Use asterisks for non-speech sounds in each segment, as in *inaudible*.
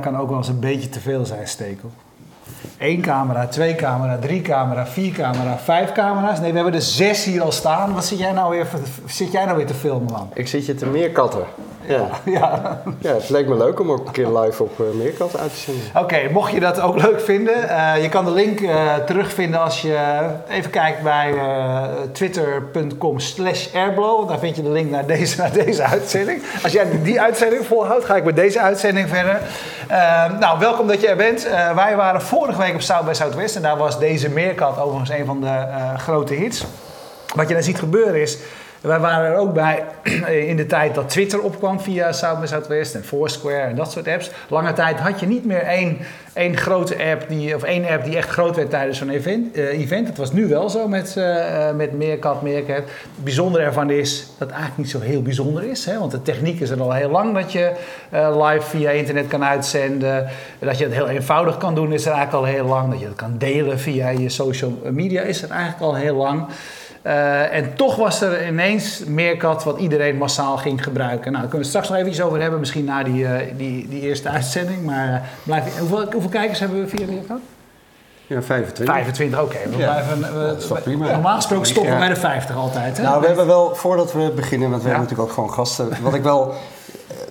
kan ook wel eens een beetje te veel zijn, Stekel. Eén camera, twee camera, drie camera, vier camera, vijf camera's. Nee, we hebben er zes hier al staan. Wat zit jij nou weer, zit jij nou weer te filmen, man? Ik zit je te meerkatten. Ja. Ja. *laughs* ja, het leek me leuk om ook een keer live op uh, Meerkat uit te zenden. Oké, mocht je dat ook leuk vinden, uh, je kan de link uh, terugvinden als je even kijkt bij twitter.com slash airblow. Daar vind je de link naar deze, naar deze uitzending. Als jij die uitzending volhoudt, ga ik met deze uitzending verder. nou, welkom dat je er bent. wij waren vorige week op South by Southwest en daar was deze Meerkat overigens een van de grote hits. Wat je dan ziet gebeuren is... Wij waren er ook bij *clears throat* in de tijd dat Twitter opkwam via South by Southwest en Foursquare en dat soort apps. Lange tijd had je niet meer één, één grote app, die, of één app die echt groot werd tijdens zo'n event, uh, event. Dat was nu wel zo met, uh, met Meerkat, Meerkat. Het bijzondere ervan is dat het eigenlijk niet zo heel bijzonder is. Hè? Want de techniek is er al heel lang dat je live via internet kan uitzenden. Dat je het heel eenvoudig kan doen is er eigenlijk al heel lang. Dat je het kan delen via je social media is er eigenlijk al heel lang. Uh, en toch was er ineens Meerkat wat iedereen massaal ging gebruiken. Nou, daar kunnen we straks nog even iets over hebben, misschien na die, uh, die, die eerste uitzending. Maar uh, blijf, hoeveel, hoeveel kijkers hebben we via Meerkat? Ja, 25. 25, oké. Okay. We ja, blijven, dat is toch prima. Normaal gesproken stoppen we bij de 50 altijd. Hè? Nou, we hebben wel, voordat we beginnen, want we ja. hebben natuurlijk ook gewoon gasten. Wat ik wel,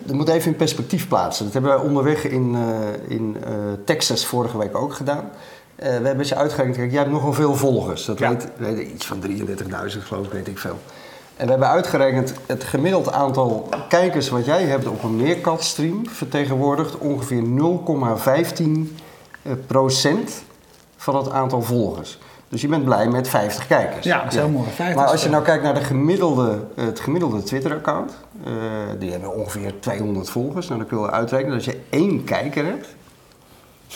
dat moet even in perspectief plaatsen. Dat hebben wij onderweg in, in Texas vorige week ook gedaan. Uh, we hebben ze uitgerekend, kijk, jij hebt nogal veel volgers. Dat ja. weet, weet, iets van 33.000 geloof ik, weet ik veel. En we hebben uitgerekend het gemiddeld aantal kijkers wat jij hebt op een meerkat-stream vertegenwoordigt ongeveer 0,15 procent van het aantal volgers. Dus je bent blij met 50 kijkers. Ja, dat is heel mooi. 50 maar als je nou kijkt naar de gemiddelde, het gemiddelde Twitter-account, uh, die hebben ongeveer 200 volgers. Nou, dan kun je uitrekenen dat als je één kijker hebt,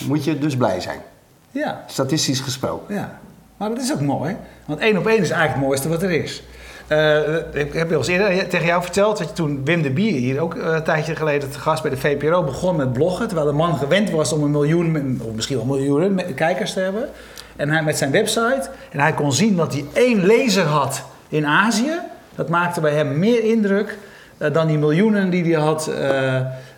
moet je dus blij zijn. Ja. Statistisch gesproken. Ja. Maar dat is ook mooi. Want één op één is eigenlijk het mooiste wat er is. Uh, ik heb al eens eerder tegen jou verteld dat je toen Wim de Bier hier ook uh, een tijdje geleden te gast bij de VPRO begon met bloggen. Terwijl de man gewend was om een miljoen, of misschien wel miljoenen kijkers te hebben. En hij met zijn website. En hij kon zien dat hij één lezer had in Azië. Dat maakte bij hem meer indruk uh, dan die miljoenen die hij had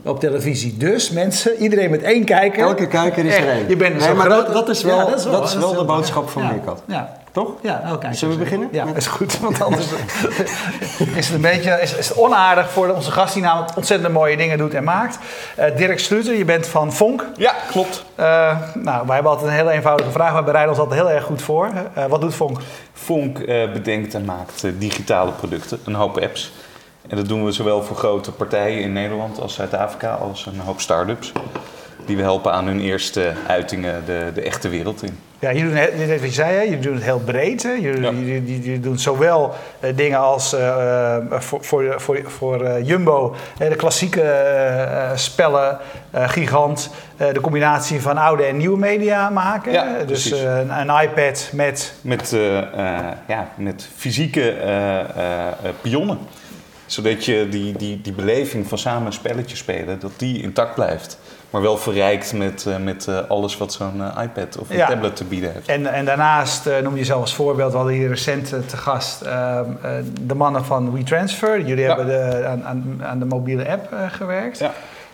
op televisie. Dus mensen, iedereen met één kijker. Elke kijker is er één. Je bent nee, zo maar. Dat, dat, is wel, ja, dat is wel, dat is wel dat de boodschap van ja. Meerkat. Ja. Toch? Ja, elke kijker. Zullen we beginnen? Ja, is goed. Want anders *laughs* is het een beetje is, is het onaardig voor onze gast die namelijk ontzettend mooie dingen doet en maakt. Uh, Dirk Sluter, je bent van Vonk. Ja, klopt. Uh, nou, wij hebben altijd een hele eenvoudige vraag. We bereiden ons altijd heel erg goed voor. Uh, wat doet Vonk? Vonk bedenkt en maakt digitale producten, een hoop apps. En dat doen we zowel voor grote partijen in Nederland als Zuid-Afrika als een hoop start-ups. Die we helpen aan hun eerste uitingen de, de echte wereld in. Ja, jullie doen, net wat je zei, hè? jullie doen het heel breed. Hè? Jullie, ja. jullie, jullie doen zowel uh, dingen als uh, voor, voor, voor, voor uh, Jumbo, de klassieke spellen, gigant, de combinatie van oude en nieuwe media maken. Ja, dus een, een, iPad met... Met, ja, met fysieke pionnen zodat je die, die, die beleving van samen een spelletje spelen, dat die intact blijft. Maar wel verrijkt met, uh, met uh, alles wat zo'n uh, iPad of een ja. tablet te bieden heeft. En, en daarnaast noem je zelf als voorbeeld, we hadden hier recent te gast ehm, de mannen van WeTransfer. Jullie ja. hebben de, aan, aan, aan, de mobiele app gewerkt.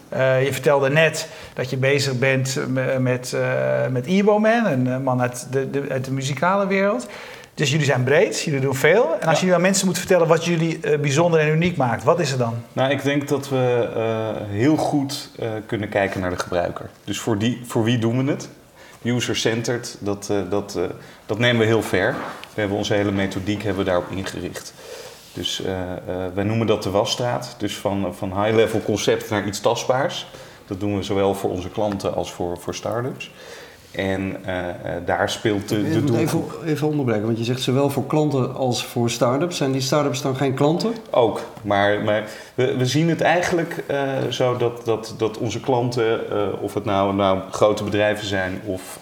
Ja. je vertelde net dat je bezig bent met, met Eboman, een man uit de, de, uit de muzikale wereld. Dus jullie zijn breed, jullie doen veel. En als ja. jullie aan mensen moeten vertellen wat jullie uh, bijzonder en uniek maakt, wat is het dan? Nou, ik denk dat we uh, heel goed uh, kunnen kijken naar de gebruiker. Dus voor, die, voor wie doen we het? User-centered, dat, dat, dat nemen we heel ver. We hebben onze hele methodiek hebben we daarop ingericht. Dus wij noemen dat de wasstraat. Dus van, van high-level concept naar iets tastbaars. Dat doen we zowel voor onze klanten als voor, voor start-ups. En uh, uh, daar speelt de, de doelgroep. Even, even onderbreken, want je zegt zowel voor klanten als voor start-ups. Zijn die start-ups dan geen klanten? Ook, maar, maar we, we zien het eigenlijk uh, zo dat, dat, dat onze klanten, of het nou, nou grote bedrijven zijn of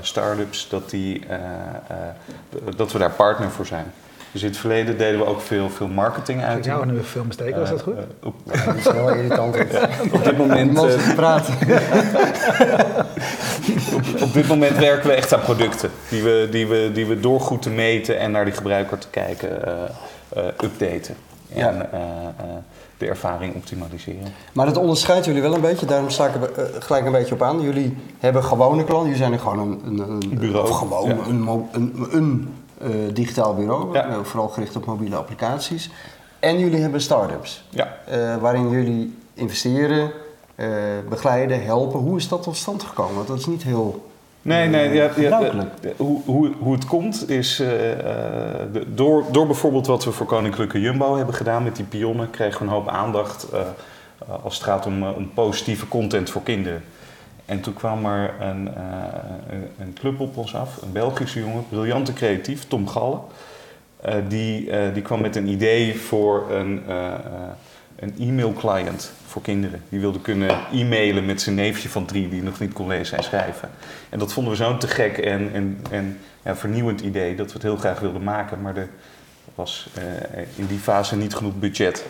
start-ups, dat, die, dat we daar partner voor zijn. Dus in het verleden deden we ook veel, veel marketing uit. Ik jou nu veel besteken, was dat goed? op, ja, dat is wel irritant. *laughs* op dit moment. Uh, praten. *laughs* *laughs* op, dit moment werken we echt aan producten. Die we, die, we, die we door goed te meten en naar die gebruiker te kijken, uh, uh, updaten. En Ja. eh, eh, de ervaring optimaliseren. Maar dat onderscheidt jullie wel een beetje, daarom sta ik er eh, gelijk een beetje op aan. Jullie hebben gewone klanten, jullie zijn er gewoon een, een, een Bureau, Of gewoon ja. een, een, een eh, digitaal bureau, Ja. eh, vooral gericht op mobiele applicaties. En jullie hebben start-ups, Ja. eh, waarin jullie investeren, eh, begeleiden, helpen. Hoe is dat tot stand gekomen? Want dat is niet heel Nee, nee, ja, eh, hoe, hoe, hoe het komt is eh, eh, door, door bijvoorbeeld wat we voor Koninklijke Jumbo hebben gedaan met die pionnen, kregen we een hoop aandacht eh, eh, als het gaat om, eh, om positieve content voor kinderen. En toen kwam er een, eh, een- een club op ons af, een Belgische jongen, briljante creatief, Tom Galle. Eh, die, eh, die kwam met een idee voor een, eh, eh, een e-mail client voor kinderen. Die wilde kunnen e-mailen met zijn neefje van drie die nog niet kon lezen en schrijven. En dat vonden we zo'n te gek en, en, en ja, vernieuwend idee dat we het heel graag wilden maken. Maar er was eh, in die fase niet genoeg budget.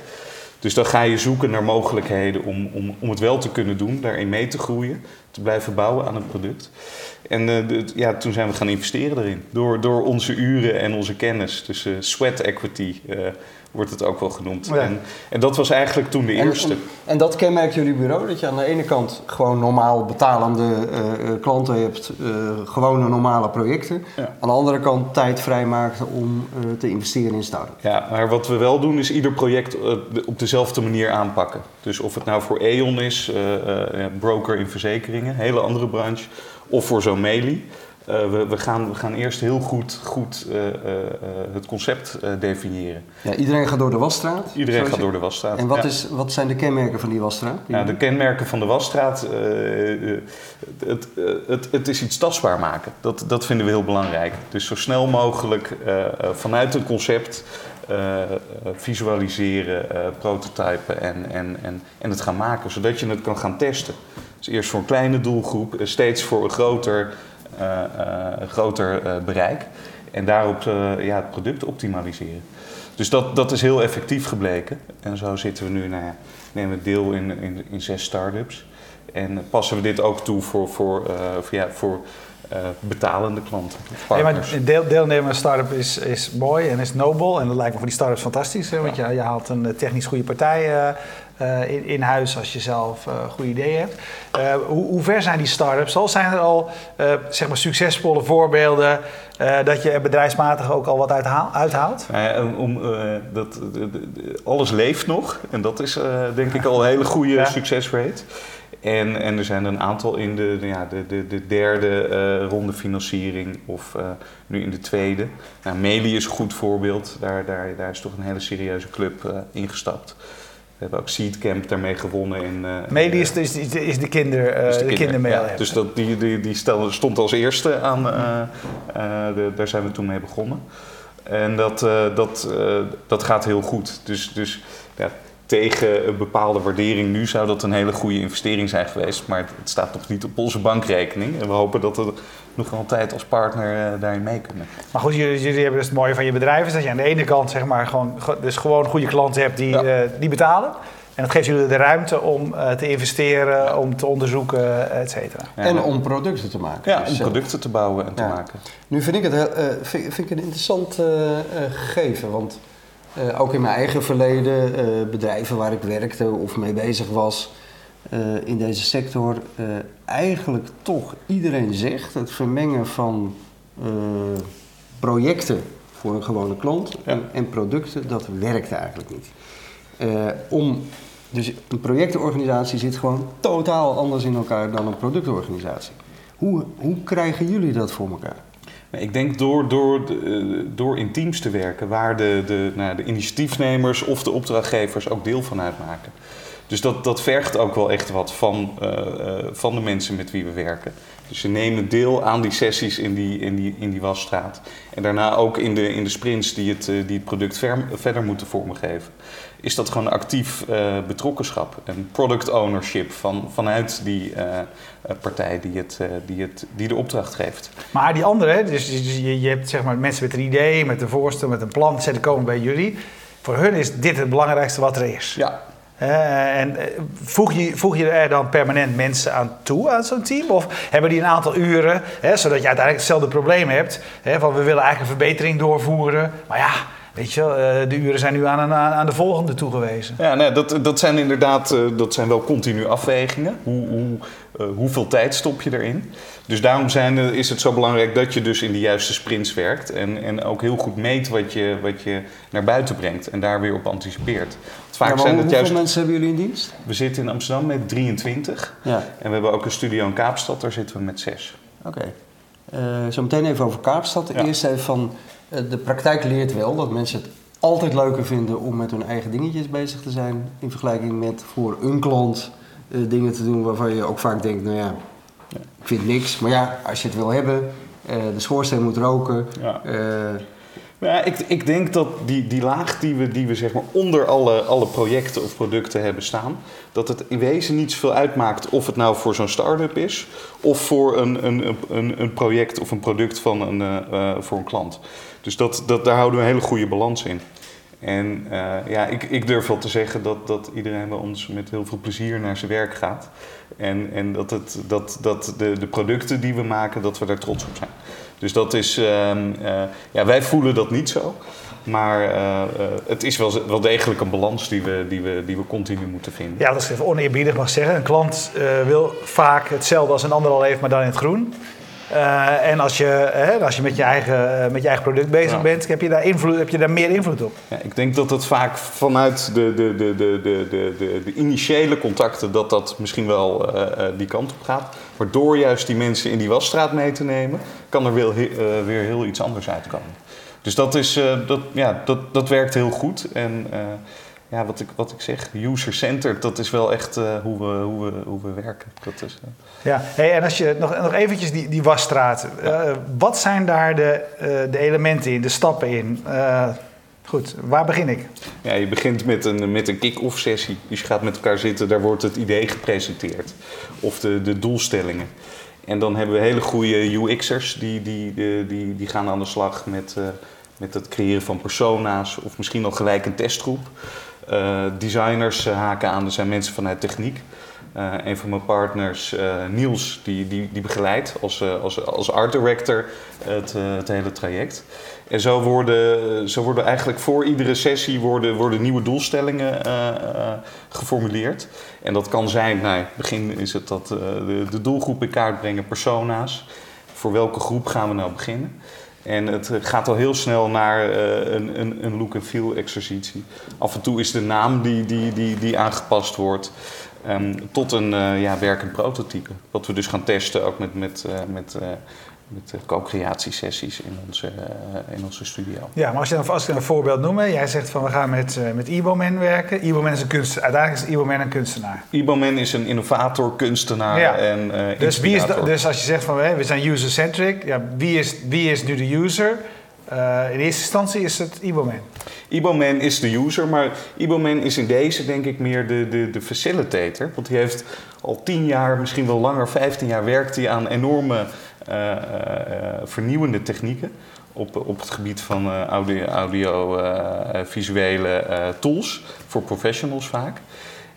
Dus dan ga je zoeken naar mogelijkheden om, om, om het wel te kunnen doen, daarin mee te groeien, te blijven bouwen aan een product. En eh, de- ja, toen zijn we gaan investeren erin. Door, door onze uren en onze kennis. Dus eh, sweat equity wordt het ook wel genoemd. Ja. En, en dat was eigenlijk toen de En- eerste. En, en dat kenmerkt jullie bureau, dat je aan de ene kant gewoon normaal betalende eh, eh, klanten hebt, eh, gewone normale projecten. Ja. Aan de andere kant tijd vrijmaakt om eh, te investeren in start Ja, maar wat we wel doen is ieder project op dezelfde manier aanpakken. Dus of het nou voor E.ON is, eh, eh, broker in verzekeringen, hele andere branche, of voor zo'n Meli. Eh, we, we, gaan, we gaan eerst heel goed, goed eh, eh, het concept definiëren. Ja, iedereen gaat door de wasstraat. Iedereen gaat door de wasstraat. En wat, Ja. is, wat zijn de kenmerken van die wasstraat? Ja, de kenmerken van de wasstraat, het, het, het is iets tastbaar maken. Dat, dat vinden we heel belangrijk. Dus zo snel mogelijk vanuit een concept visualiseren, eh, prototypen en, en, en, en het gaan maken. Zodat je het kan gaan testen. Dus eerst voor een kleine doelgroep, steeds voor een groter, groter eh, bereik. En daarop eh, ja, het product optimaliseren. Dus dat, dat is heel effectief gebleken. En zo zitten we nu, nou ja, nemen we deel in, in, in zes start-ups. En passen we dit ook toe voor, voor, eh, voor, ja, voor eh, betalende klanten, partners. maar deel, deelnemen aan een start-up is, is mooi en is nobel. En dat lijkt me voor die start-ups fantastisch. Hè? Want je, je haalt een eh, technisch goede partij eh, in, in huis als je zelf eh goede ideeën hebt. Hoe, hoe ver zijn die start-ups al? Zijn er al zeg maar succesvolle voorbeelden dat je er bedrijfsmatig ook al wat uithaal- uithaalt? Nou ja, om, dat, alles leeft nog en dat is denk ik al een hele goede Ja. succesrate. En, en er zijn er een aantal in de, de- ja, de, de, de derde eh, ronde financiering of eh, nu in de tweede. Nou, Meli is een goed voorbeeld, daar, daar, daar is toch een hele serieuze club eh, ingestapt. We hebben ook Seedcamp daarmee gewonnen. In, Medi is, is, is, is de, kinder, dus de, ja, dus dat, die, die, die stond als eerste aan, de, daar zijn we toen mee begonnen. En dat, dat, dat gaat heel goed. Dus, dus ja, tegen een bepaalde waardering nu zou dat een hele goede investering zijn geweest. Maar het, staat nog niet op onze bankrekening. En we hopen dat we nog wel een tijd als partner eh, daarin mee kunnen. Maar goed, jullie, jullie hebben dus het mooie van je bedrijf is dat je aan de ene kant zeg maar gewoon, ge- dus gewoon goede klanten hebt die, Ja. eh, die betalen. En dat geeft jullie de ruimte om eh, te investeren, om te onderzoeken, et cetera. Ja. En om producten te maken. Ja, Dus, om producten te bouwen en te maken. Nu vind ik het heel, eh, vind, vind ik een interessant gegeven. Want eh, ook in mijn eigen verleden, eh, bedrijven waar ik werkte of mee bezig was eh, in deze sector, eigenlijk toch iedereen zegt het vermengen van projecten voor een gewone klant Ja. en, en producten, dat werkt eigenlijk niet. Om, dus een projectorganisatie zit gewoon totaal anders in elkaar dan een productorganisatie. Hoe, hoe krijgen jullie dat voor elkaar? Ik denk door, door, eh, door in teams te werken waar de, de, nou, de initiatiefnemers of de opdrachtgevers ook deel van uitmaken. Dus dat, dat vergt ook wel echt wat van, eh, eh, van de mensen met wie we werken. Dus ze nemen deel aan die sessies in die, in die, in die wasstraat. En daarna ook in de, in de sprints die het, die product ver- verder moeten vormgeven. Is dat gewoon actief eh, betrokkenschap en product ownership van, vanuit die eh, eh, partij die, het, die, het, die de opdracht geeft. Maar die andere, dus dus je, je hebt zeg maar mensen met een idee, met een voorstel, met een plan, ze komen bij jullie. Voor hun is dit het belangrijkste wat er is. Ja, en voeg je, voeg je er dan permanent mensen aan toe aan zo'n team? Of hebben die een aantal uren, hè, zodat je uiteindelijk hetzelfde probleem hebt? Hè, van we willen eigenlijk een verbetering doorvoeren. Maar ja, weet je wel, eh, de uren zijn nu aan, aan, aan de volgende toegewezen. Ja, nee, dat, dat zijn inderdaad eh, dat zijn wel continu afwegingen. Hoe, hoe, eh, hoeveel tijd stop je erin? Dus daarom zijn, is het zo belangrijk dat je dus in de juiste sprints werkt. En, en ook heel goed meet wat je, wat je naar buiten brengt. En daar weer op anticipeert. Want vaak Ja, maar zijn hoe- het hoeveel juist... mensen hebben jullie in dienst? We zitten in Amsterdam met 23. Ja, En we hebben ook een studio in Kaapstad, daar zitten we met 6. oké. Eh, zo meteen even over Kaapstad. Ja. Eerst even van, de praktijk leert wel dat mensen het altijd leuker vinden om met hun eigen dingetjes bezig te zijn. In vergelijking met voor een klant eh, dingen te doen waarvan je ook vaak denkt, nou ja, ik vind niks. Maar ja, als je het wil hebben, eh, de schoorsteen moet roken. Ja. eh, Ja, ik, ik denk dat die, die laag die we, die we zeg maar onder alle, alle projecten of producten hebben staan, dat het in wezen niet zoveel uitmaakt of het nou voor zo'n start-up is of voor een, een, een, een project of een product van een, eh, eh, voor een klant. Dus dat, dat, daar houden we een hele goede balans in. En eh, ja, ik, ik durf wel te zeggen dat, dat iedereen bij ons met heel veel plezier naar zijn werk gaat. En, en dat, het, dat, dat de, de producten die we maken, dat we daar trots op zijn. Dus dat is, ehm, eh, ja, wij voelen dat niet zo. Maar eh, het is wel, wel degelijk een balans die we, die, we, die we continu moeten vinden. Ja, dat is even oneerbiedig mag zeggen. Een klant wil vaak hetzelfde als een ander al heeft, maar dan in het groen. Eh, en als je, hè, als je met, je eigen, eh, met je eigen product bezig Ja. bent, heb je, daar invloed, heb je daar meer invloed op. Ja, ik denk dat het vaak vanuit de, de, de, de, de, de, de, initiële contacten, dat dat misschien wel eh, die kant op gaat. Maar door juist die mensen in die wasstraat mee te nemen, kan er weer, weer heel iets anders uitkomen. Dus dat, is, dat, ja, dat, dat werkt heel goed. En ja, wat, ik, wat ik zeg, user-centered, dat is wel echt eh, hoe, we, hoe, we, hoe we werken. Dat is, eh, Ja, hey, en als je nog, nog eventjes die, die wasstraat. eh, wat zijn daar de, de elementen in, de stappen in? Goed, waar begin ik? Ja, je begint met een, met een kick-off sessie. Dus je gaat met elkaar zitten, daar wordt het idee gepresenteerd. Of de, de doelstellingen. En dan hebben we hele goede UX'ers die, die, die, die, die gaan aan de slag met, met het creëren van persona's. Of misschien al gelijk een testgroep. Eh, designers eh, haken aan, er zijn mensen vanuit techniek. Eh, een van mijn partners, Niels, die, die, die begeleidt als, als, als art director het, het hele traject. En zo worden, zo worden eigenlijk voor iedere sessie worden, worden nieuwe doelstellingen geformuleerd. En dat kan zijn, nou, begin is het dat de, de doelgroep in kaart brengen, persona's. Voor welke groep gaan we nou beginnen? En het gaat al heel snel naar eh, een, een, een look and feel exercitie. Af en toe is de naam die, die, die, die aangepast wordt. ehm, tot een eh, ja, werkend prototype. Wat we dus gaan testen ook met, met, eh, met, eh, met co-creatiesessies in onze, eh, in onze studio. Ja, maar als, je dan, als ik een voorbeeld noem, hè, jij zegt van we gaan met, eh met Iboman werken. Iboman is een kunstenaar. Uiteindelijk is Iboman een kunstenaar. Iboman is een innovator, kunstenaar Ja. en eh Dus, wie is dus als je zegt van we zijn user-centric, ja, wie, is, wie is nu de user? In eerste instantie is het Iboman. Iboman is de user, maar Iboman is in deze denk ik meer de, de, de facilitator. Want die heeft al tien jaar, misschien wel langer, 15 jaar werkt hij aan enorme vernieuwende technieken. Op, op het gebied van eh, audio, audio eh, eh, visuele eh, tools, voor professionals vaak.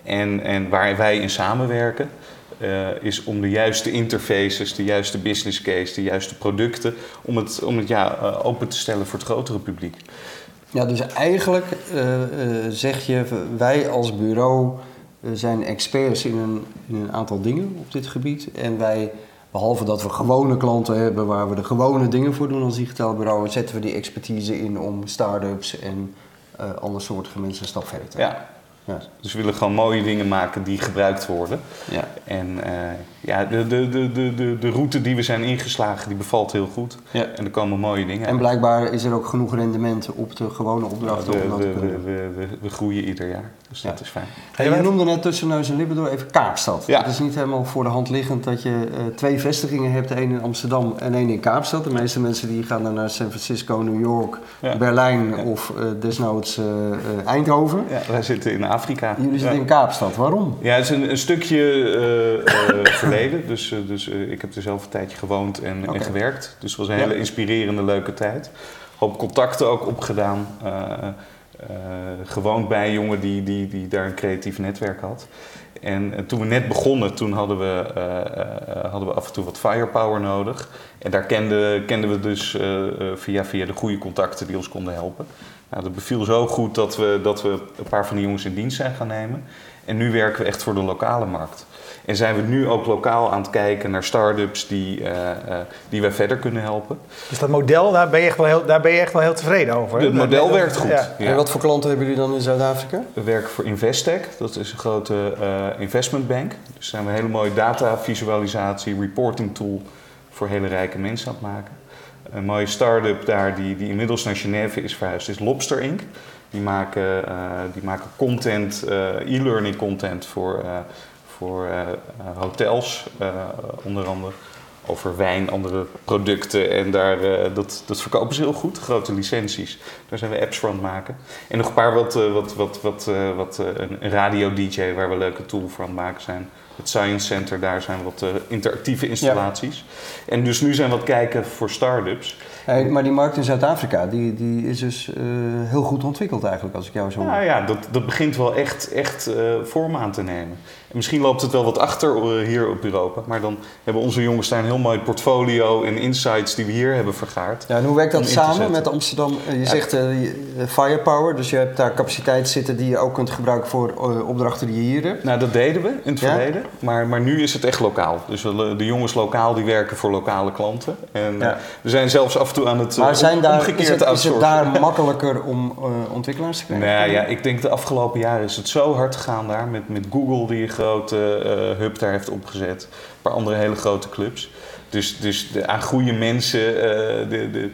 En, en waar wij in samenwerken, eh, is om de juiste interfaces, de juiste business case, de juiste producten, om het, om het ja, eh, open te stellen voor het grotere publiek. Ja, dus eigenlijk eh, eh, zeg je, wij als bureau eh, zijn experts in een, in een aantal dingen op dit gebied. En wij, behalve dat we gewone klanten hebben waar we de gewone dingen voor doen als digitaal bureau, zetten we die expertise in om start-ups en eh andere soorten mensen een stap verder te Ja, Ja. dus we willen gewoon mooie dingen maken die gebruikt worden. Ja. En eh, ja, de, de, de, de, de, de route die we zijn ingeslagen, die bevalt heel goed. Ja. En er komen mooie dingen En uit. blijkbaar is er ook genoeg rendement op de gewone opdrachten we, om dat te we, kunnen we, groeien ieder jaar, dus Ja. dat is fijn. Hey, je noemde net tussen neus en lippen door even Kaapstad. Ja. Het is niet helemaal voor de hand liggend dat je eh, twee vestigingen hebt. één in Amsterdam en één in Kaapstad. De meeste mensen die gaan dan naar San Francisco, New York, Ja. Berlijn Ja. of eh, desnoods Eindhoven. Ja, wij zitten in Afrika. Jullie zitten in Kaapstad. Waarom? Ja, het is een, een stukje eh, eh, *coughs* verleden. Dus, eh, dus ik heb er zelf een tijdje gewoond en, en gewerkt. Dus het was een hele inspirerende, leuke tijd. Hoop contacten ook opgedaan. eh, gewoond bij een jongen die, die, die daar een creatief netwerk had. En, en toen we net begonnen, toen hadden we, hadden we af en toe wat firepower nodig. En daar kenden, kenden we dus via, via de goede contacten die ons konden helpen. Nou, dat beviel zo goed dat we, dat we een paar van die jongens in dienst zijn gaan nemen. En nu werken we echt voor de lokale markt. En zijn we nu ook lokaal aan het kijken naar start-ups die, uh, uh, die wij verder kunnen helpen. Dus dat model, daar ben je echt wel heel, daar ben je echt wel heel tevreden over? Het model werkt goed. Ja. En wat voor klanten hebben jullie dan in Zuid-Afrika? We werken voor Investec, dat is een grote uh, investmentbank. Dus zijn we een hele mooie data visualisatie, reporting tool voor hele rijke mensen aan het maken. Een mooie start-up daar die, die inmiddels naar Genève is verhuisd is Lobster Inc. Die maken, uh, die maken content, uh, e-learning content voor, uh, voor hotels, onder andere. Over wijn, andere producten. En daar, dat, dat verkopen ze heel goed, grote licenties. Daar zijn we apps voor aan het maken. En nog een paar wat, wat, wat, wat, wat een radio-dj waar we leuke tool voor aan het maken zijn het Science Center, daar zijn wat uh, interactieve installaties. Ja. En dus nu zijn we wat kijken voor start-ups. Hey, maar die markt in Zuid-Afrika, die, die is dus uh, heel goed ontwikkeld eigenlijk, als ik jou zo Nou ja, dat, dat begint wel echt, echt uh, vorm aan te nemen. En misschien loopt het wel wat achter hier op Europa, maar dan hebben onze jongens daar een heel mooi portfolio en insights die we hier hebben vergaard. Ja, en hoe werkt dat samen met Amsterdam? Je ja. zegt firepower, dus je hebt daar capaciteit zitten die je ook kunt gebruiken voor opdrachten die je hier hebt. Nou, dat deden we in het ja? verleden, maar, maar nu is het echt lokaal. Dus de jongens lokaal die werken voor lokale klanten. En ja. we zijn zelfs af en toe aan het maar zijn daar, is het, is het daar *laughs* makkelijker om uh, ontwikkelaars te krijgen? Nou ja, ik denk de afgelopen jaren is het zo hard gegaan daar. Met, met Google die een grote uh, hub daar heeft opgezet. Een paar andere hele grote clubs. Dus, dus de, aan goede mensen uh, de, de,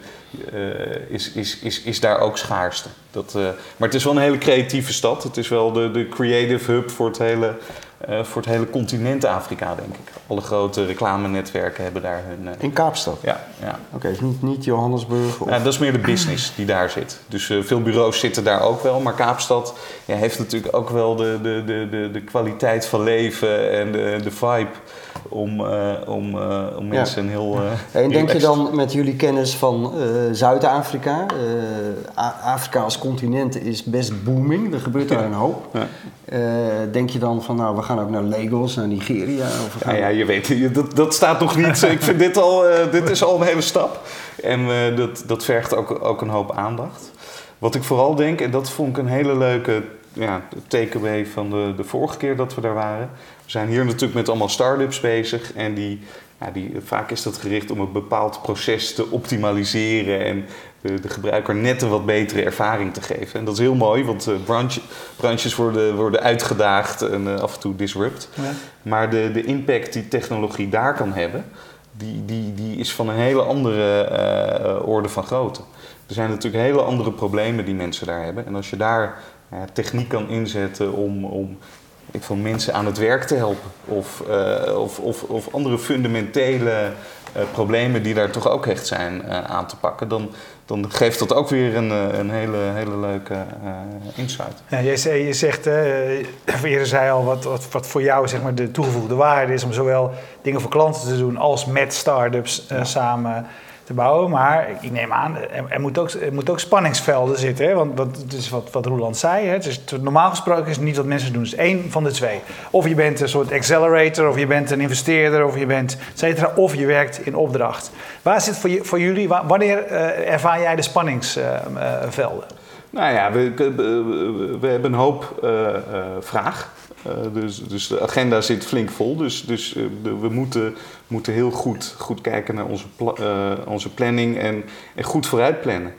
is, is, is, is daar ook schaarste. Dat, maar het is wel een hele creatieve stad. Het is wel de, de creative hub voor het hele uh, voor het hele continent Afrika, denk ik. Alle grote reclamenetwerken hebben daar hun... Uh... In Kaapstad? Ja. ja. Oké, okay, dus niet, niet Johannesburg? Of... Ja, dat is meer de business die daar zit. Dus uh, veel bureaus zitten daar ook wel. Maar Kaapstad ja, heeft natuurlijk ook wel de, de, de, de, de kwaliteit van leven en de, de vibe om, uh, om, uh, om mensen ja. heel. Uh, en denk je dan met jullie kennis van Zuid-Afrika, Afrika als continent is best booming, er gebeurt daar een hoop. Ja. denk je dan van nou, we gaan ook naar Lagos, naar Nigeria? Of ja, ja, je weet, dat, dat staat nog niet. Ik vind dit al, dit is al een hele stap. En dat, dat vergt ook, ook een hoop aandacht. Wat ik vooral denk, en dat vond ik een hele leuke ja, takeaway van de, de vorige keer dat we daar waren. We zijn hier natuurlijk met allemaal start-ups bezig en die, ja, die, vaak is dat gericht om een bepaald proces te optimaliseren en de, de gebruiker net een wat betere ervaring te geven. En dat is heel mooi, want uh, branche, branches worden, worden uitgedaagd en uh, af en toe disrupt. Ja. Maar de, de impact die technologie daar kan hebben, die, die, die is van een hele andere uh, orde van grootte. Er zijn natuurlijk hele andere problemen die mensen daar hebben. En als je daar techniek kan inzetten om, om ik wil mensen aan het werk te helpen. Of, uh, of, of, of, andere fundamentele uh, problemen die daar toch ook echt zijn uh, aan te pakken. Dan, dan geeft dat ook weer een, een hele, hele leuke insight. Ja, je, zei, je zegt, eerder zei al, wat, wat, wat voor jou zeg maar, de toegevoegde waarde is om zowel dingen voor klanten te doen als met start-ups ja. samen te bouwen. Maar ik neem aan, er, moet, ook, moet ook spanningsvelden zitten. Hè? Want dat is wat, wat Roland zei. Hè? Het is, normaal gesproken is het niet wat mensen doen. Het is één van de twee. Of je bent een soort accelerator, of je bent een investeerder, of je bent et cetera. Of je werkt in opdracht. Waar zit voor, voor jullie, wanneer uh, ervaar jij de spanningsvelden? Nou ja, we, we, hebben een hoop uh, vraag. Uh, dus, dus de agenda zit flink vol. Dus, dus de, we moeten, moeten heel goed, goed kijken naar onze, uh, onze planning en, en goed vooruit plannen.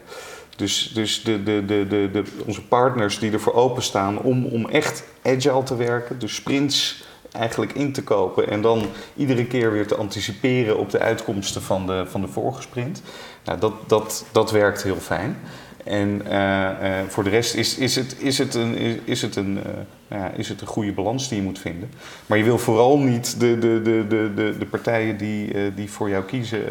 Dus, dus de, de, de, onze partners die ervoor openstaan om, om echt agile te werken, dus sprints eigenlijk in te kopen en dan iedere keer weer te anticiperen op de uitkomsten van de, van de vorige sprint. Nou, dat, dat, dat werkt heel fijn. En uh, uh, voor de rest is, is, het, is, het een, is, het een, uh, ja, is het een goede balans die je moet vinden. Maar je wil vooral niet de, de, de, de, de, de partijen die, die voor jou kiezen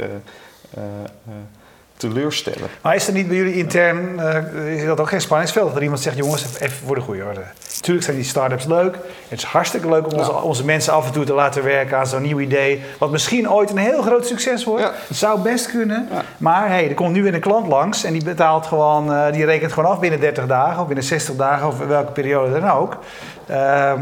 teleurstellen. Maar is er niet bij jullie intern, is dat ook geen spanningsveld? Dat iemand zegt, jongens, even voor de goede orde. natuurlijk zijn die start-ups leuk. Het is hartstikke leuk om onze, onze mensen af en toe te laten werken aan zo'n nieuw idee. Wat misschien ooit een heel groot succes wordt. Ja. Het zou best kunnen. Ja. Maar hey, er komt nu weer een klant langs en die betaalt gewoon, eh, die rekent gewoon af binnen 30 dagen of binnen 60 dagen of welke periode dan ook. Eh,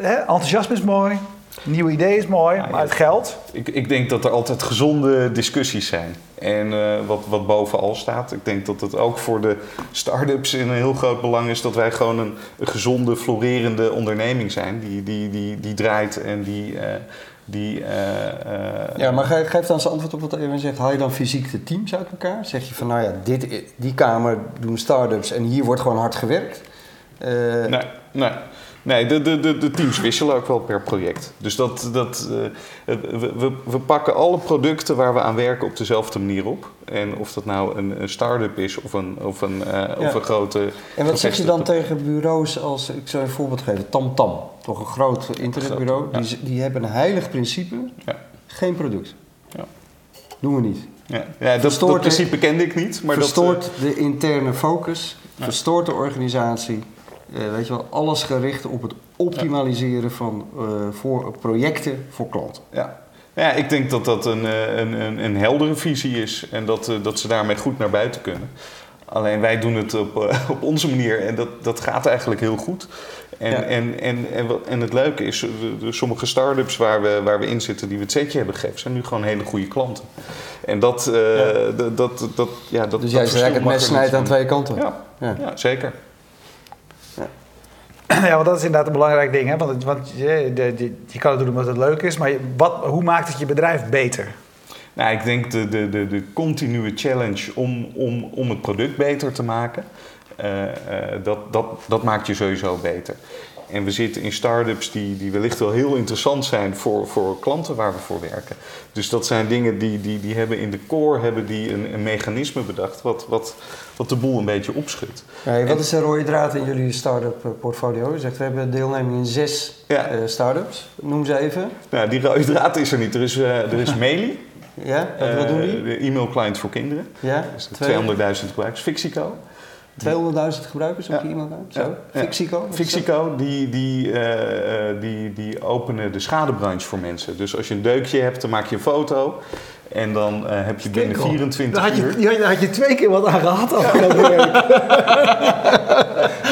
hè, enthousiasme is mooi, nieuw idee is mooi, maar het geld. Ik, ik denk dat er altijd gezonde discussies zijn. En eh, wat, wat bovenal staat, ik denk dat het ook voor de start-ups een heel groot belang is dat wij gewoon een, een gezonde, florerende onderneming zijn. Die, die, die, die draait en die. eh, die eh, Ja, maar geef, geef dan eens antwoord op wat Erwin zegt. Haal je dan fysiek de teams uit elkaar? Zeg je van, nou ja, dit, die kamer doen start-ups en hier wordt gewoon hard gewerkt? Eh, Nee, nee. Nee, de, de, de, de teams wisselen ook wel per project. Dus dat, dat, eh, we, we, pakken alle producten waar we aan werken op dezelfde manier op. En of dat nou een, een start-up is of een, of een, eh, of een grote... En wat zeg je dan tegen bureaus als, ik zou een voorbeeld geven, TamTam. Toch een groot internetbureau. Ja. Die, die hebben een heilig principe, Ja. geen product. Ja. Doen we niet. Ja, ja dat, dat principe kende ik niet. Maar verstoort dat, de interne focus, verstoort de organisatie. Eh, weet je wel, alles gericht op het optimaliseren van eh, voor, projecten voor klanten. ja. Ja, ik denk dat dat een, eh, een, een, een heldere visie is. En dat, dat ze daarmee goed naar buiten kunnen. Alleen wij doen het op, op onze manier en dat, dat gaat eigenlijk heel goed. En, Ja. en, en, en, en het leuke is, de- de- sommige start-ups waar we, waar we in zitten die we het setje hebben gegeven, zijn nu gewoon hele goede klanten. En dat, Ja. dat, dat, dat, ja, dat Dus jij eigenlijk het mes snijdt aan twee kanten. Ja. ja, zeker. Ja, want dat is inderdaad een belangrijk ding. Hè? Want, want je, de, je kan het doen omdat het leuk is, maar wat, hoe maakt het je bedrijf beter? Nou, ik denk de, de, de, de continue challenge om, om, om het product beter te maken, eh, eh, dat, dat, dat maakt je sowieso beter. En we zitten in start-ups die, die wellicht wel heel interessant zijn voor, voor klanten waar we voor werken. Dus dat zijn dingen die, die, die hebben in de core hebben die een, een mechanisme bedacht wat, wat, wat de boel een beetje opschudt. Hey, wat is de rode draad in jullie start-up eh, portfolio? Je zegt we hebben deelneming in zes Ja. eh, start-ups. Noem ze even. Nou, die rode draad is er niet. Er is, eh, er is *laughs* Meli, Ja, wat, wat doen die? de e-mail client voor kinderen. Ja, Dus Twee- 200.000 gebruikers. Fixico. 200.000 gebruikers op Ja. je e-mailnaam? Zo. Ja. Ja. Fixico? Fixico, die, die, eh, eh, die, die openen de schadebranche voor mensen. Dus als je een deukje hebt, dan maak je een foto. En dan eh, heb je binnen Kijk al. 24 Daar had, uur... je, die had- daar had je twee keer wat aan gehad. afgelopen *laughs* *laughs* week.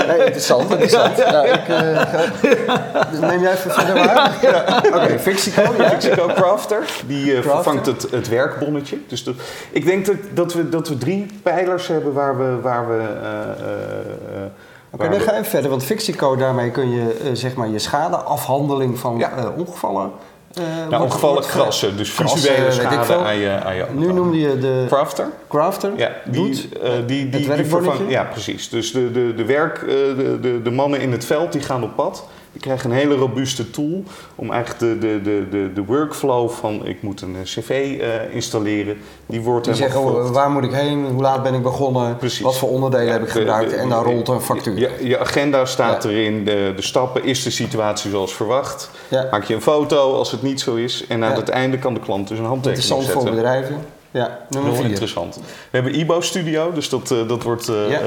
Nee, interessant, interessant. Nou, ik, ga- neem jij even verder waar? Ja. Oké, Fixico, ja. Fixico Crafter, die eh, vervangt het, het werkbonnetje. Dus ik denk dat, dat, we, dat we drie pijlers hebben waar we... Waar we eh, Oké, dan ga je verder. Want Fixico, daarmee kun je zeg maar je schadeafhandeling van Ja. ongevallen... eh, nou, ongevallen krassen, dus visuele schade aan je, aan je Nu noemde je de Crafter. Crafter. Ja, die, Doet eh, die, die, die vervangt- Ja, precies. Dus de, de, de, werk, eh, de, de, de mannen in het veld die gaan op pad. Die krijgen een hele robuuste tool om eigenlijk de, de, de, de, de workflow van ik moet een eh, cv eh, installeren. Die wordt Die zeggen, oh, waar moet ik heen? Hoe laat ben ik begonnen? Precies. Wat voor onderdelen heb ik gebruikt? de- en dan rolt een factuur. Je, je agenda staat Ja. erin, de, de stappen, is de situatie zoals verwacht. Ja. Maak je een foto als het niet zo is. En aan het einde kan de klant dus een handtekening Interessant voor zetten. bedrijven. Ja, nummer Heel vier. interessant. We hebben IBO Studio, dus dat, eh, dat wordt eh, Ja. eh,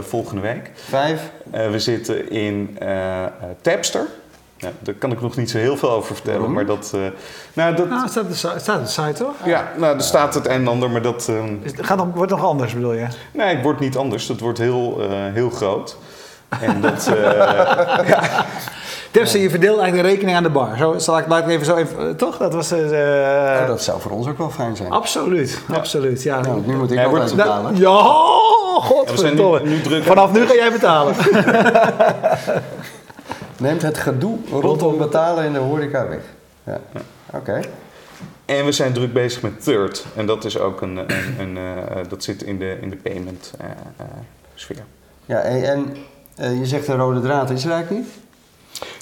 volgende week. Vijf. Eh, we zitten in eh, eh, Tapster. Ja, daar kan ik nog niet zo heel veel over vertellen, Waarom? maar dat... eh, nou, dat Nou, het staat, de staat de site toch? ja, nou, er staat het een en ander, maar dat... eh, Dus het gaat nog, wordt nog anders bedoel je? nee, het wordt niet anders. Het wordt heel, eh, heel groot. En dat... *laughs* eh, Tepsi, je verdeelt eigenlijk de rekening aan de bar. Zo, zal ik, laat ik even zo even, eh, toch? Dat was... eh Oh, dat zou voor ons ook wel fijn zijn. Absoluut, absoluut. Ja, Nou, nu moet ik wordt- eens Nou, betalen. ja, nu, godverdomme. nu druk... Vanaf nu ga jij betalen. *laughs* Neemt het gedoe rondom betalen in de horeca weg. Ja. Oké. En we zijn druk bezig met Third. En dat is ook een... een, een eh, dat zit in de, in de payment eh, eh, sfeer. Ja, en, en je zegt een rode draad, is er eigenlijk niet?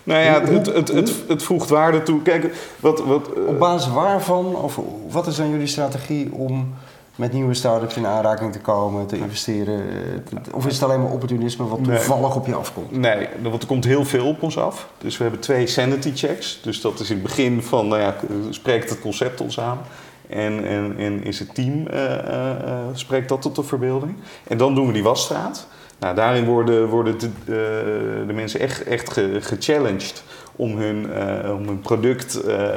Nou ja, het, het, het, het voegt waarde toe. Kijk, wat... wat eh, Op basis waarvan, of wat is dan jullie strategie om met nieuwe start-ups in aanraking te komen, te investeren? eh, Of is het alleen maar opportunisme wat Nee. toevallig op je afkomt? Nee, want er komt heel veel op ons af. Dus we hebben twee sanity checks. Dus dat is in het begin van, nou ja, spreekt het concept ons aan? En, en, en is het team, eh, spreekt dat tot de verbeelding? En dan doen we die wasstraat. Nou, daarin worden, worden de, eh, de mensen echt, echt ge- gechallenged om hun, eh, om product eh,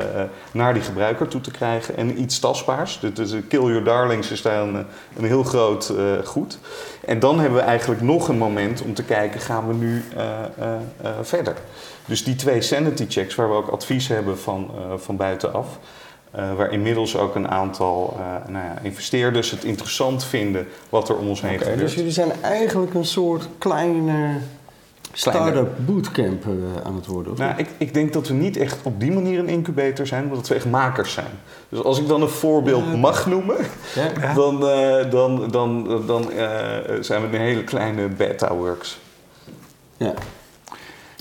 naar die gebruiker toe te krijgen. En iets tastbaars. Dus, Kill Your Darlings is daar een, heel groot goed. En dan hebben we eigenlijk nog een moment om te kijken, gaan we nu verder? Dus die twee sanity checks, waar we ook advies hebben van, van buitenaf. Eh, waar inmiddels ook een aantal eh, nou ja, investeerders het interessant vinden wat er om ons heen Oké, gebeurt. dus jullie zijn eigenlijk een soort kleine start-up bootcamp eh, aan het worden, of Nou, ik, ik denk dat we niet echt op die manier een incubator zijn, maar dat we echt makers zijn. Dus als ik dan een voorbeeld mag noemen, Ja? Ja. *laughs* dan, eh, dan, dan, dan eh, zijn we een hele kleine beta works Ja.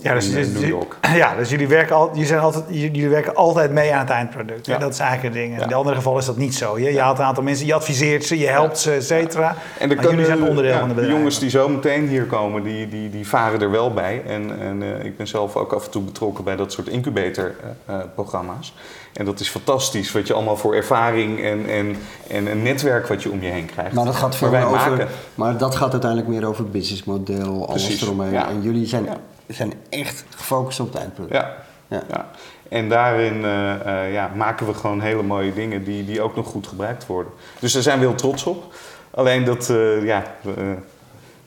Ja, dus, in dus- eh, New York. *clears throat* ja, dus jullie werken, al, jullie, zijn altijd, jullie werken altijd mee aan het eindproduct. Ja. En dat is eigenlijk het ding. In Ja. de andere geval is dat niet zo. Je, je haalt een aantal mensen, je adviseert ze, je helpt ze, et cetera. En Maar jullie zijn onderdeel ja, van de de bedrijf. jongens die zo meteen hier komen, die, die, die varen er wel bij. En, en eh, ik ben zelf ook af en toe betrokken bij dat soort incubator-programma's. en dat is fantastisch, wat je allemaal voor ervaring en, en, en een netwerk wat je om je heen krijgt. Maar dat gaat veel Maar over. maken. Maar dat gaat uiteindelijk meer over het businessmodel, alles eromheen. ja. En jullie zijn, Ja. Zijn echt gefocust op het eindproduct. Ja. Ja. Ja. En daarin eh, eh, ja, maken we gewoon hele mooie dingen die, die ook nog goed gebruikt worden. Dus daar zijn we heel trots op. Alleen dat, eh, ja, eh,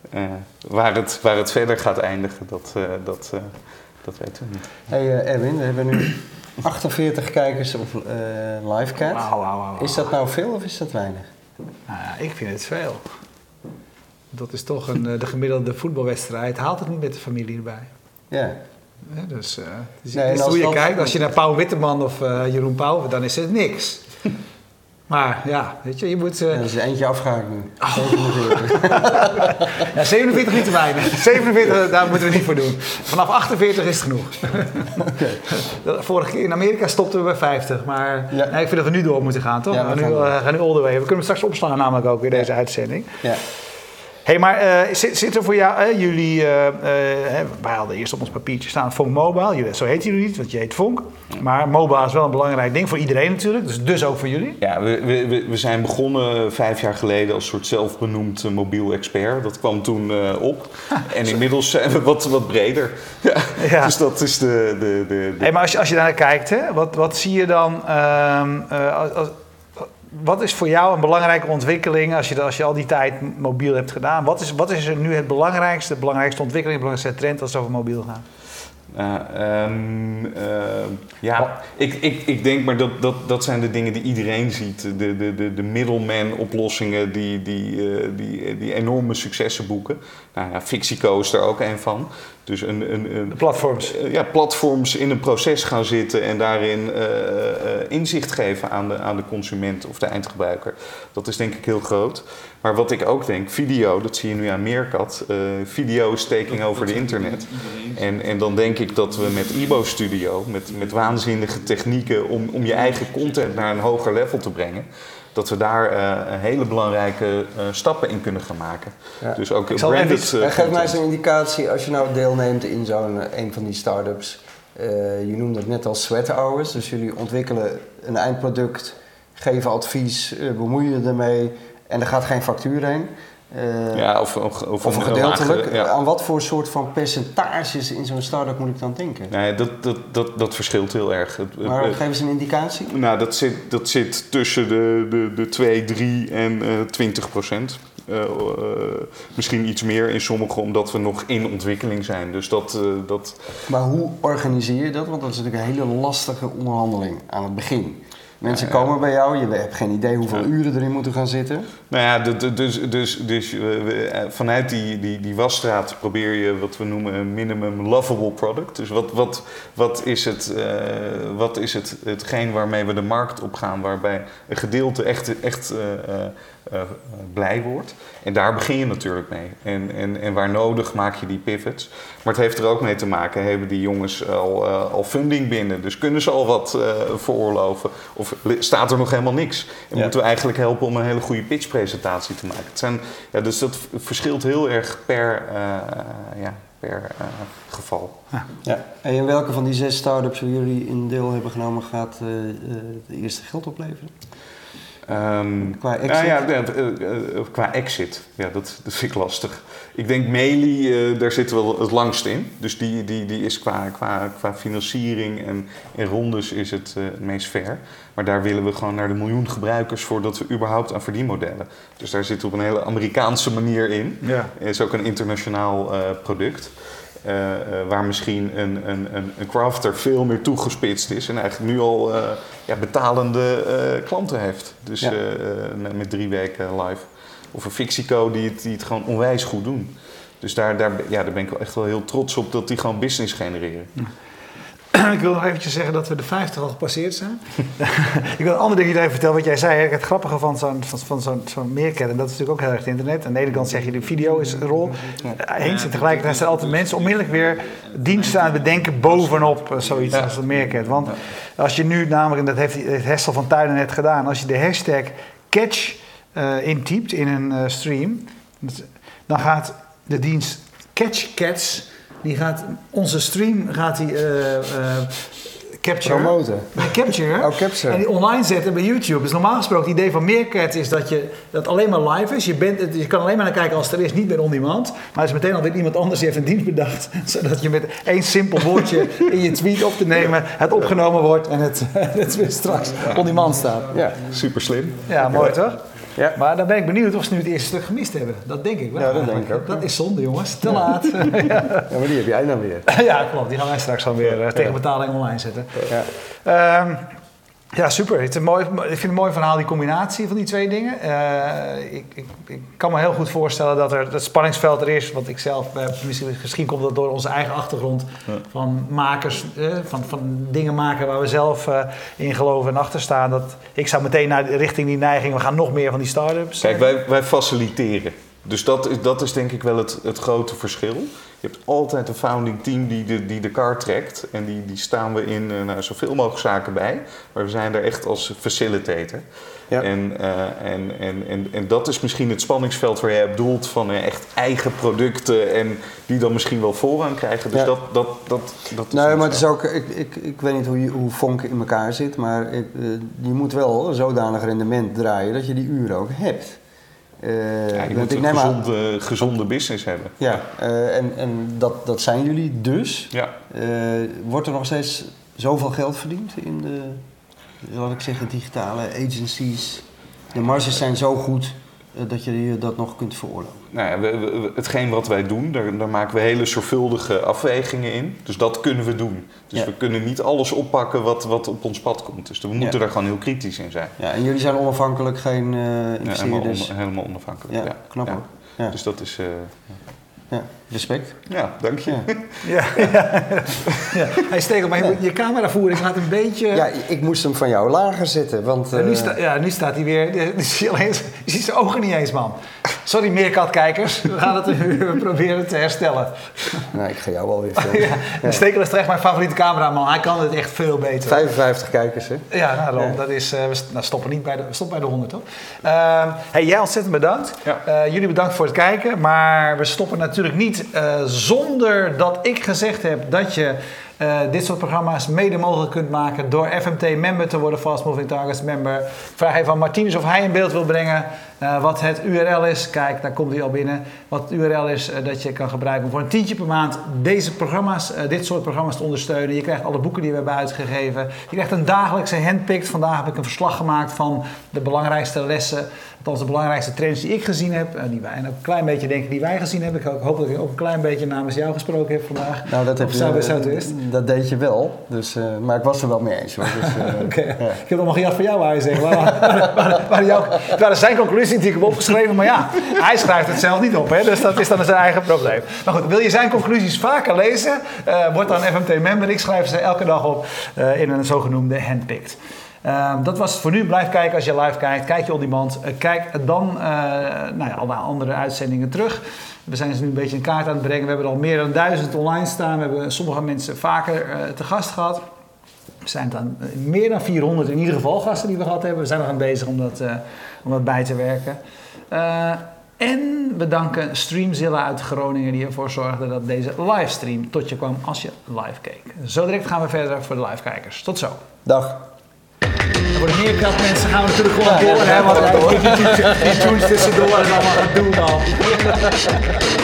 eh, waar, het, waar het verder gaat eindigen, dat, eh, dat, eh, dat weten we niet. Hey Erwin, we hebben nu *clears throat* 48 kijkers op eh livecast. Is dat nou veel of is dat weinig? Nou ja, ik vind het veel. Dat is toch een, eh, de gemiddelde voetbalwedstrijd. Haalt het niet met de familie erbij. Ja. Dus, eh dus Nee, hoe je dat- kijkt, als je naar Pauw Witteman of eh, Jeroen Pauw, dan is het niks. *laughs* Maar ja, weet je, je moet... Ja, er is eentje afgehaakt nu. Oh. 47. Ja, 47 niet te weinig. 47, daar moeten we niet voor doen. Vanaf 48 is het genoeg. *laughs* De Vorige keer in Amerika stopten we bij 50. Maar Ja. nee, ik vind dat we nu door moeten gaan, toch? Ja, we we gaan nu, eh, gaan nu all the way. We kunnen hem straks opslaan namelijk ook weer deze uitzending. ja. Hey, maar eh, zit, zit er voor jou, eh, jullie, hè, wij hadden eerst op ons papiertje staan Fonk Mobile. Jullie, zo heet jullie niet, want je heet Fonk. Maar mobile is wel een belangrijk ding voor iedereen natuurlijk. Dus, dus ook voor jullie. Ja, we, we, we- zijn begonnen vijf jaar geleden als soort zelfbenoemd mobiel expert. Dat kwam toen op. En inmiddels zijn we wat, wat breder. *laughs* Ja. Ja. Dus dat is de... de, de, de- Hey, maar als je, als je daar naar kijkt, hè, wat, wat zie je dan? ehm, eh, als, als- wat is voor jou een belangrijke ontwikkeling als je, als je al die tijd mobiel hebt gedaan? Wat is, wat is er nu het belangrijkste, de belangrijkste ontwikkeling, de belangrijkste trend als het over mobiel gaat? Ja, ehm, ehm, ja ik, ik, ik denk maar dat, dat, dat zijn de dingen die iedereen ziet. De, de, de, de middleman oplossingen die, die, eh, die, die enorme successen boeken. Nou ja, Fixico is er ook een van. Dus een, een, een, De platforms. eh, ja, platforms in een proces gaan zitten en daarin eh, eh, inzicht geven aan de, aan de consument of de eindgebruiker. Dat is denk ik heel groot. Maar wat ik ook denk, video, dat zie je nu aan Meerkat. eh, video is taking over de internet. En, en dan denk ik dat we met Ibo Studio, met, met waanzinnige technieken om, om je eigen content naar een hoger level te brengen, dat we daar eh, hele belangrijke eh, stappen in kunnen gaan maken. Ja. Dus ook Ik zal branded even- En geef mij eens een indicatie als je nou deelneemt in zo'n een van die start-ups. Eh, je noemde het net als sweat hours. Dus jullie ontwikkelen een eindproduct, geven advies, bemoeien je ermee en er gaat geen factuur heen. Eh, Ja, of, of, of, Of een gedeeltelijk. ja. Aan wat voor soort van percentages in zo'n start-up moet ik dan denken? Nee, dat, dat, dat, dat verschilt heel erg. Maar geef eens een indicatie. nou, dat zit, dat zit tussen de, de, de 2, 3 en eh 20 procent. Eh, misschien iets meer in sommige, omdat we nog in ontwikkeling zijn. Dus dat, dat, Maar hoe organiseer je dat? Want dat is natuurlijk een hele lastige onderhandeling aan het begin. Mensen komen bij jou, je hebt geen idee hoeveel uren erin moeten gaan zitten. Nou ja, dus, dus, dus eh, eh, vanuit die, die, die wasstraat probeer je wat we noemen een minimum lovable product. Dus wat, wat, wat is, het, eh, wat is het, hetgeen waarmee we de markt op gaan, waarbij een gedeelte echt, echt eh, blij wordt. En daar begin je natuurlijk mee. En, en, en waar nodig maak je die pivots. Maar het heeft er ook mee te maken, hebben die jongens al, eh, al funding binnen? Dus kunnen ze al wat eh, veroorloven? Of staat er nog helemaal niks? En Ja. moeten we eigenlijk helpen om een hele goede pitchpresentatie te maken? Het zijn, ja, dus dat verschilt heel erg per, eh, ja, per eh, geval. Ja. En in welke van die zes start-ups waar jullie in deel hebben genomen gaat eh, eh, het eerste geld opleveren? Ehm, Qua exit? Nou ja, ja, eh, eh, qua exit. Ja, dat, dat vind ik lastig. Ik denk Meli, eh, daar zitten we wel het langst in. Dus die, die, die is qua, qua, qua financiering en, en rondes is het eh, het meest fair. Maar daar willen we gewoon naar de miljoen gebruikers voordat we überhaupt aan verdienmodellen. Dus daar zitten we op een hele Amerikaanse manier in. Ja. Het is ook een internationaal eh, product. Eh, eh, waar misschien een, een, een, een crafter veel meer toegespitst is en eigenlijk nu al eh, ja, betalende klanten heeft. Dus Ja. met, drie weken live. Of een Fixico die het, die het gewoon onwijs goed doen. Dus daar, daar, ja, daar ben ik wel echt wel heel trots op dat die gewoon business genereren. *clears throat* Ik wil nog eventjes zeggen dat we de 50 al gepasseerd zijn. *laughs* ik wil een ander ding even vertellen. Wat jij zei, het grappige van zo'n van, zo'n zo'n en dat is natuurlijk ook heel erg het internet. Aan de ene kant zeg je, de video is een rol. Eh, Eens, en tegelijkertijd zijn er altijd mensen onmiddellijk weer diensten aan het bedenken bovenop eh, zoiets als een meerket. Want als je nu namelijk, en dat heeft, heeft Hessel van Tuinen net gedaan, als je de hashtag catch eh, intypt in een stream, dan gaat de dienst Catch Cats, die gaat onze stream gaat die, eh, eh, capture. Promoten. Capture. *laughs* Oh, capture. En die online zetten bij YouTube. Dus normaal gesproken, het idee van Meerkat is dat je dat alleen maar live is. Je, bent, het- je kan alleen maar naar kijken als het er is, niet meer on demand. Maar er is meteen alweer iemand anders die heeft een dienst bedacht. *laughs* Zodat je met één simpel woordje in je tweet op te nemen, het opgenomen wordt en het, *laughs* het weer straks on demand staat. Ja. Super slim. Ja, mooi toch? Ja. Maar dan ben ik benieuwd of ze nu het eerste stuk gemist hebben. Dat denk ik wel. Ja, dat denk ik ook. Dat is zonde, jongens. Te laat. *laughs* *laughs* ja, maar die heb jij dan weer. ja, klopt. Die gaan wij straks gewoon weer eh, tegen betaling online zetten. Ja. Ehm, ja, super. Het is een mooi, ik vind het een mooi verhaal, die combinatie van die twee dingen. Eh, ik, ik, ik kan me heel goed voorstellen dat er dat spanningsveld er is. Want ik zelf, eh, misschien, misschien komt dat door onze eigen achtergrond van makers, eh, van, van dingen maken waar we zelf in geloven en achter staan. Dat, ik zou meteen naar richting die neiging, we gaan nog meer van die start-ups. Kijk, wij, wij faciliteren. Dus dat is, dat is denk ik wel het, het grote verschil. Je hebt altijd een founding team die de, die de kar trekt. En die, die staan we in eh, nou, zoveel mogelijk zaken bij. Maar we zijn er echt als facilitator. Ja. En, eh, en, en, en, en dat is misschien het spanningsveld waar jij op doelt van eh, echt eigen producten. En die dan misschien wel voorrang krijgen. Dus Ja. dat, dat, dat, dat is Nee, maar het is ook, ik, ik, ik weet niet hoe, hoe Vonk in elkaar zit, maar ik, je moet wel zodanig rendement draaien dat je die uren ook hebt. Eh, Ja, je want ik een aan- gezonde, gezonde business hebben. Ja, eh, en, en dat, dat zijn jullie dus. Ja. Eh, wordt er nog steeds zoveel geld verdiend in de, laat ik zeggen, digitale agencies? De marges zijn zo goed dat je je dat nog kunt veroorloven. Nou ja, we, we- hetgeen wat wij doen, daar, daar maken we hele zorgvuldige afwegingen in. Dus dat kunnen we doen. Dus Ja. we kunnen niet alles oppakken wat, wat op ons pad komt. Dus we moeten Ja. daar gewoon heel kritisch in zijn. Ja, en jullie zijn onafhankelijk, geen eh Ja, helemaal, on- helemaal onafhankelijk. Ja, knap Ja. hoor. Ja. Dus dat is... eh, Ja, respect. ja, dank je. Ja. Ja, *laughs* ja. Hij steekt op, maar je, cameravoering gaat een beetje... Ja, ik moest hem van jou lager zetten, want... En nu, eh, sta- ja, nu staat hij weer. Je ziet zijn ogen niet eens, man. Sorry, meerkatkijkers. We gaan het we *laughs* proberen te herstellen. Nou, ik ga jou wel weer filmen. *laughs* Ja, de Stekel is echt mijn favoriete cameraman. Hij kan het echt veel beter. 55 kijkers, hè? Ja, nou, Ron, dat is, eh, we nou, stoppen niet bij de, we stoppen bij de 100, toch? Ehm, hey, jij ontzettend bedankt. Ja. Eh, jullie bedankt voor het kijken. Maar we stoppen natuurlijk niet eh, zonder dat ik gezegd heb dat je eh, dit soort programma's mede mogelijk kunt maken door FMT member te worden, Fast Moving Targets member. Ik vraag even aan Martinez of hij in beeld wil brengen eh, wat het URL is. Kijk, daar komt hij al binnen. Wat het URL is eh, dat je kan gebruiken om voor een tientje per maand deze programma's, eh, dit soort programma's te ondersteunen. Je krijgt alle boeken die we hebben uitgegeven. Je krijgt een dagelijkse handpicked. Vandaag heb ik een verslag gemaakt van de belangrijkste lessen. Althans, de belangrijkste trends die ik gezien heb. eh, die wij, en ook een klein beetje denk ik die wij gezien hebben. Ik hoop- dat ik ook een klein beetje namens jou gesproken heb vandaag. Nou, dat heb je, dat deed je wel, dus, eh, maar ik was er wel mee eens. Hoor. Dus, eh, Oké, ja. ik heb allemaal gejat van jou, waar je zegt. Waar, zijn conclusies die ik heb opgeschreven, maar ja, hij schrijft het zelf niet op, hè, dus dat is dan zijn eigen probleem. Maar goed, wil je zijn conclusies vaker lezen, eh, word dan FMT-member. Ik schrijf ze elke dag op eh, in een zogenoemde handpicked. Ehm, dat was het voor nu. Blijf kijken als je live kijkt. Kijk je on demand. Eh, kijk dan eh nou ja, al naar andere uitzendingen terug. We zijn ze nu een beetje in kaart aan het brengen. We hebben er al meer dan duizend online staan. We hebben sommige mensen vaker te gast gehad. Er zijn dan eh, meer dan 400 in ieder geval gasten die we gehad hebben. We zijn nog aan bezig om dat, eh, om dat bij te werken. Eh, en we danken Streamzilla uit Groningen die ervoor zorgde dat deze livestream tot je kwam als je live keek. Zo direct gaan we verder voor de livekijkers. Tot zo. Dag. Voor de meerkant mensen gaan we natuurlijk gewoon door, hè, want uh, die, tunes tussendoor is allemaal gedoe, man.